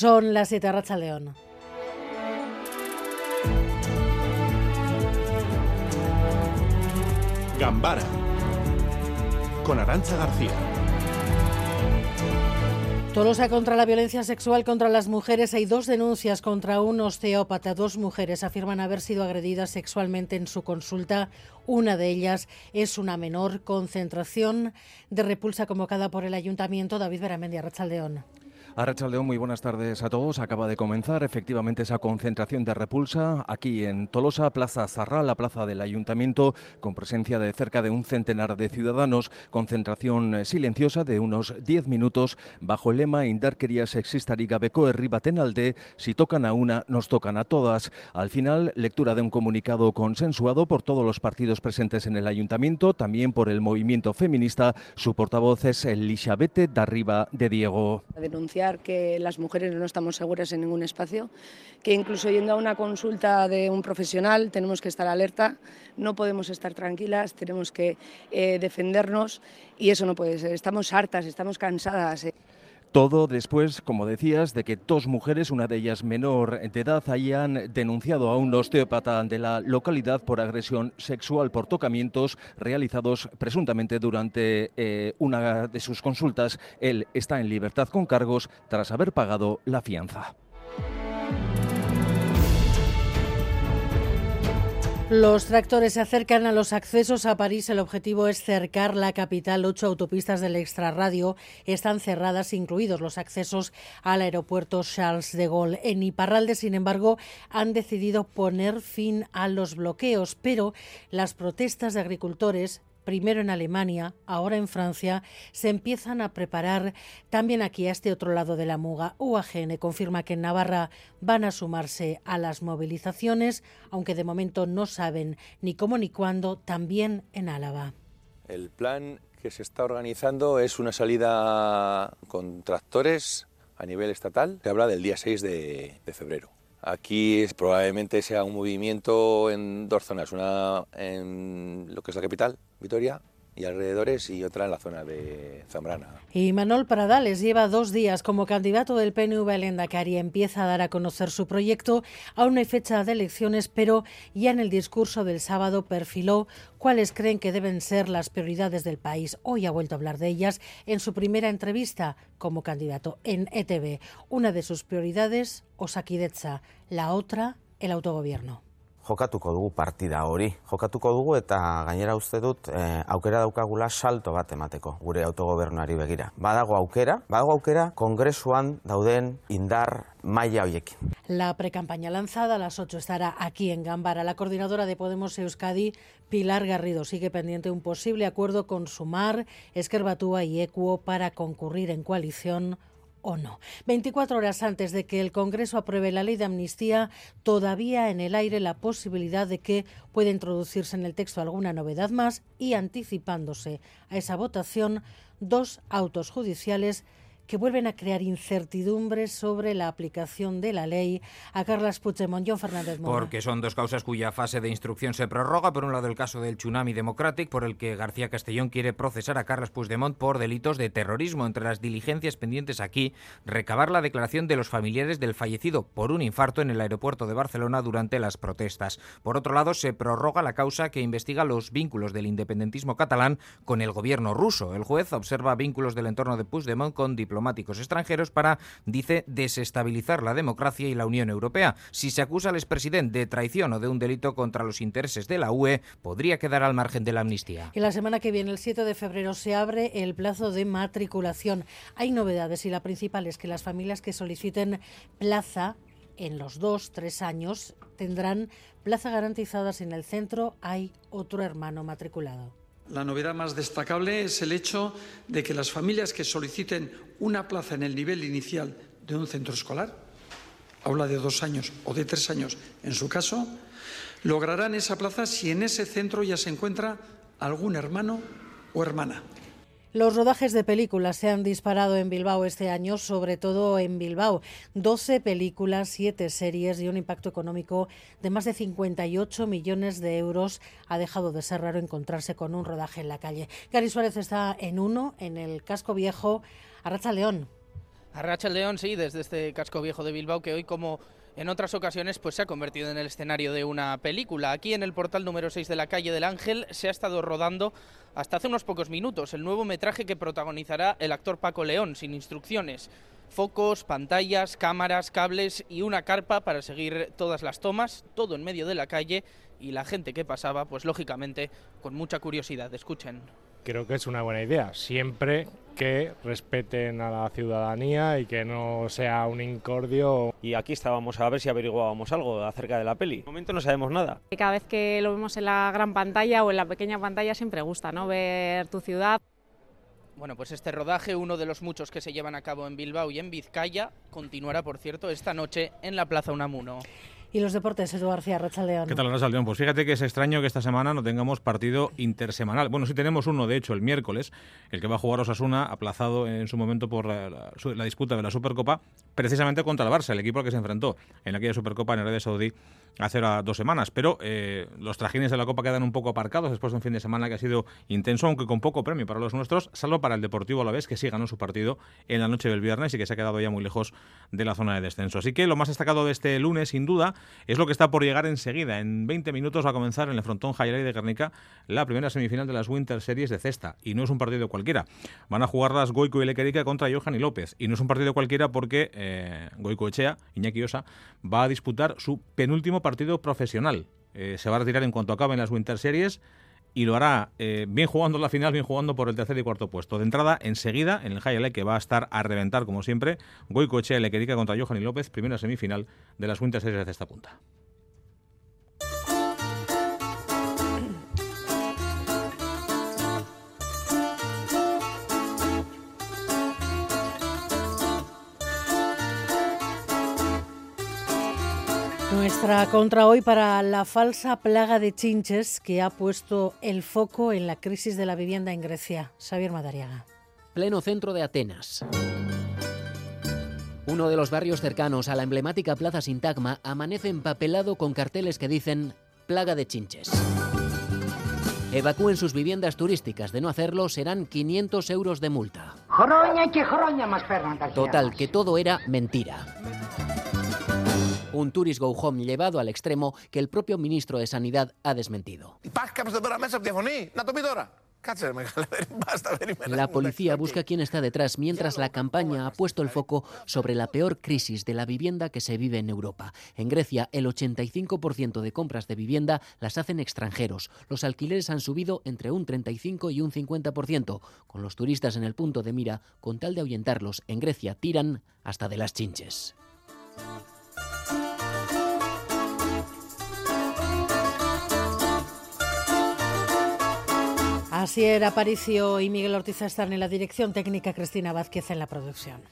Son las 7 Racha León. Gambara con Arancha García. Tolosa contra la violencia sexual contra las mujeres. Hay dos denuncias contra un osteópata. Dos mujeres afirman haber sido agredidas sexualmente en su consulta. Una de ellas es una menor concentración de repulsa convocada por el ayuntamiento. David Beramendi, Rachaldeón. Arrachaldeón, muy buenas tardes a todos. Acaba de comenzar efectivamente esa concentración de repulsa aquí en Tolosa, Plaza Zarra, la plaza del Ayuntamiento, con presencia de cerca de un centenar de ciudadanos. Concentración eh, silenciosa de unos 10 minutos bajo el lema Indarkeria sexistari gabeko herri baten alde, si tocan a una, nos tocan a todas. Al final, lectura de un comunicado consensuado por todos los partidos presentes en el Ayuntamiento, también por el movimiento feminista. Su portavoz es Elisabete Darriba de Diego. Que las mujeres no estamos seguras en ningún espacio, que incluso yendo a una consulta de un profesional tenemos que estar alerta, no podemos estar tranquilas, tenemos que eh, defendernos y eso no puede ser. Estamos hartas, estamos cansadas. Eh. Todo después, como decías, de que dos mujeres, una de ellas menor de edad, hayan denunciado a un osteópata de la localidad por agresión sexual por tocamientos realizados presuntamente durante eh, una de sus consultas. Él está en libertad con cargos tras haber pagado la fianza. Los tractores se acercan a los accesos a París. El objetivo es cercar la capital. Ocho autopistas del extrarradio están cerradas, incluidos los accesos al aeropuerto Charles de Gaulle. En Iparralde, sin embargo, han decidido poner fin a los bloqueos, pero las protestas de agricultores primero en Alemania, ahora en Francia, se empiezan a preparar también aquí a este otro lado de la muga. UAGN confirma que en Navarra van a sumarse a las movilizaciones, aunque de momento no saben ni cómo ni cuándo, también en Álava. El plan que se está organizando es una salida con tractores a nivel estatal. Se habla del día 6 de, de febrero. Aquí probablemente sea un movimiento en dos zonas, una en lo que es la capital, Vitoria, y alrededores y otra en la zona de Zambrana. Y Manuel Pradales lleva dos días como candidato del PNV al Endacari. Empieza a dar a conocer su proyecto. Aún no hay fecha de elecciones, pero ya en el discurso del sábado perfiló cuáles creen que deben ser las prioridades del país. Hoy ha vuelto a hablar de ellas en su primera entrevista como candidato en ETV. Una de sus prioridades, Osakidetza. La otra, el autogobierno. Jokatuko dugu partida hori. Jokatuko dugu eta gainera uste dut eh, aukera daukagula salto bat emateko gure autogobernuari begira. Badago aukera, badago aukera kongresuan dauden indar maila hoiekin. La precampaña lanzada a las 8 estará aquí en Gambara. La coordinadora de Podemos Euskadi, Pilar Garrido, sigue pendiente un posible acuerdo con Sumar, Esquerbatúa y Equo para concurrir en coalición o no. 24 horas antes de que el Congreso apruebe la ley de amnistía, todavía en el aire la posibilidad de que pueda introducirse en el texto alguna novedad más y anticipándose a esa votación dos autos judiciales que vuelven a crear incertidumbres sobre la aplicación de la ley a Carlas Puigdemont. John Fernández Mora. Porque son dos causas cuya fase de instrucción se prorroga. Por un lado, el caso del Tsunami Democratic, por el que García Castellón quiere procesar a Carlas Puigdemont por delitos de terrorismo. Entre las diligencias pendientes aquí, recabar la declaración de los familiares del fallecido por un infarto en el aeropuerto de Barcelona durante las protestas. Por otro lado, se prorroga la causa que investiga los vínculos del independentismo catalán con el gobierno ruso. El juez observa vínculos del entorno de Puigdemont con diplomáticos extranjeros para, dice, desestabilizar la democracia y la Unión Europea. Si se acusa al expresidente de traición o de un delito contra los intereses de la UE, podría quedar al margen de la amnistía. Y la semana que viene, el 7 de febrero, se abre el plazo de matriculación. Hay novedades y la principal es que las familias que soliciten plaza en los dos, tres años tendrán plaza garantizada si en el centro hay otro hermano matriculado. La novedad más destacable es el hecho de que las familias que soliciten una plaza en el nivel inicial de un centro escolar, aula de dos años o de tres años en su caso, lograrán esa plaza si en ese centro ya se encuentra algún hermano o hermana. Los rodajes de películas se han disparado en Bilbao este año, sobre todo en Bilbao. 12 películas, 7 series y un impacto económico de más de 58 millones de euros. Ha dejado de ser raro encontrarse con un rodaje en la calle. Gary Suárez está en uno, en el casco viejo. Arracha León. Arracha León, sí, desde este casco viejo de Bilbao, que hoy, como en otras ocasiones, pues se ha convertido en el escenario de una película. Aquí en el portal número 6 de la calle del Ángel se ha estado rodando hasta hace unos pocos minutos el nuevo metraje que protagonizará el actor Paco León, sin instrucciones. Focos, pantallas, cámaras, cables y una carpa para seguir todas las tomas, todo en medio de la calle y la gente que pasaba, pues lógicamente, con mucha curiosidad. Escuchen creo que es una buena idea, siempre que respeten a la ciudadanía y que no sea un incordio. Y aquí estábamos a ver si averiguábamos algo acerca de la peli. De momento no sabemos nada. Cada vez que lo vemos en la gran pantalla o en la pequeña pantalla siempre gusta, ¿no? Ver tu ciudad. Bueno, pues este rodaje, uno de los muchos que se llevan a cabo en Bilbao y en Vizcaya, continuará, por cierto, esta noche en la Plaza Unamuno. Y los deportes, Eduardo García, León. ¿Qué tal, León? Pues fíjate que es extraño que esta semana no tengamos partido intersemanal. Bueno, sí tenemos uno, de hecho, el miércoles, el que va a jugar Osasuna, aplazado en su momento por la, disputa de la Supercopa, precisamente contra el Barça, el equipo al que se enfrentó en aquella Supercopa en Arabia Saudí hace dos semanas. Pero eh, los trajines de la Copa quedan un poco aparcados después de un fin de semana que ha sido intenso, aunque con poco premio para los nuestros, salvo para el Deportivo a la vez, que sí ganó su partido en la noche del viernes y que se ha quedado ya muy lejos de la zona de descenso. Así que lo más destacado de este lunes, sin duda, es lo que está por llegar enseguida. En 20 minutos va a comenzar en el frontón Jairay de Guernica la primera semifinal de las Winter Series de cesta. Y no es un partido cualquiera. Van a jugar las Goico y Lequerica contra Johan y López. Y no es un partido cualquiera porque eh, Goico Echea, Iñaki Osa, va a disputar su penúltimo partido profesional. Eh, se va a retirar en cuanto acaben las Winter Series y lo hará eh, bien jugando la final, bien jugando por el tercer y cuarto puesto. De entrada, enseguida, en el Jayale, que va a estar a reventar como siempre, Goico Echea Lequerica contra Johan López, primera semifinal de las Winter Series de esta punta. Nuestra contra hoy para la falsa plaga de chinches que ha puesto el foco en la crisis de la vivienda en Grecia. Xavier Madariaga. Pleno centro de Atenas. Uno de los barrios cercanos a la emblemática Plaza Sintagma amanece empapelado con carteles que dicen plaga de chinches. Evacúen sus viviendas turísticas. De no hacerlo, serán 500 euros de multa. Total, que todo era mentira. Un tourist go home llevado al extremo que el propio ministro de Sanidad ha desmentido. La policía busca quién está detrás, mientras la campaña ha puesto el foco sobre la peor crisis de la vivienda que se vive en Europa. En Grecia, el 85% de compras de vivienda las hacen extranjeros. Los alquileres han subido entre un 35 y un 50%. Con los turistas en el punto de mira, con tal de ahuyentarlos, en Grecia tiran hasta de las chinches. Así era Aparicio y Miguel Ortiz están en la dirección técnica, Cristina Vázquez en la producción.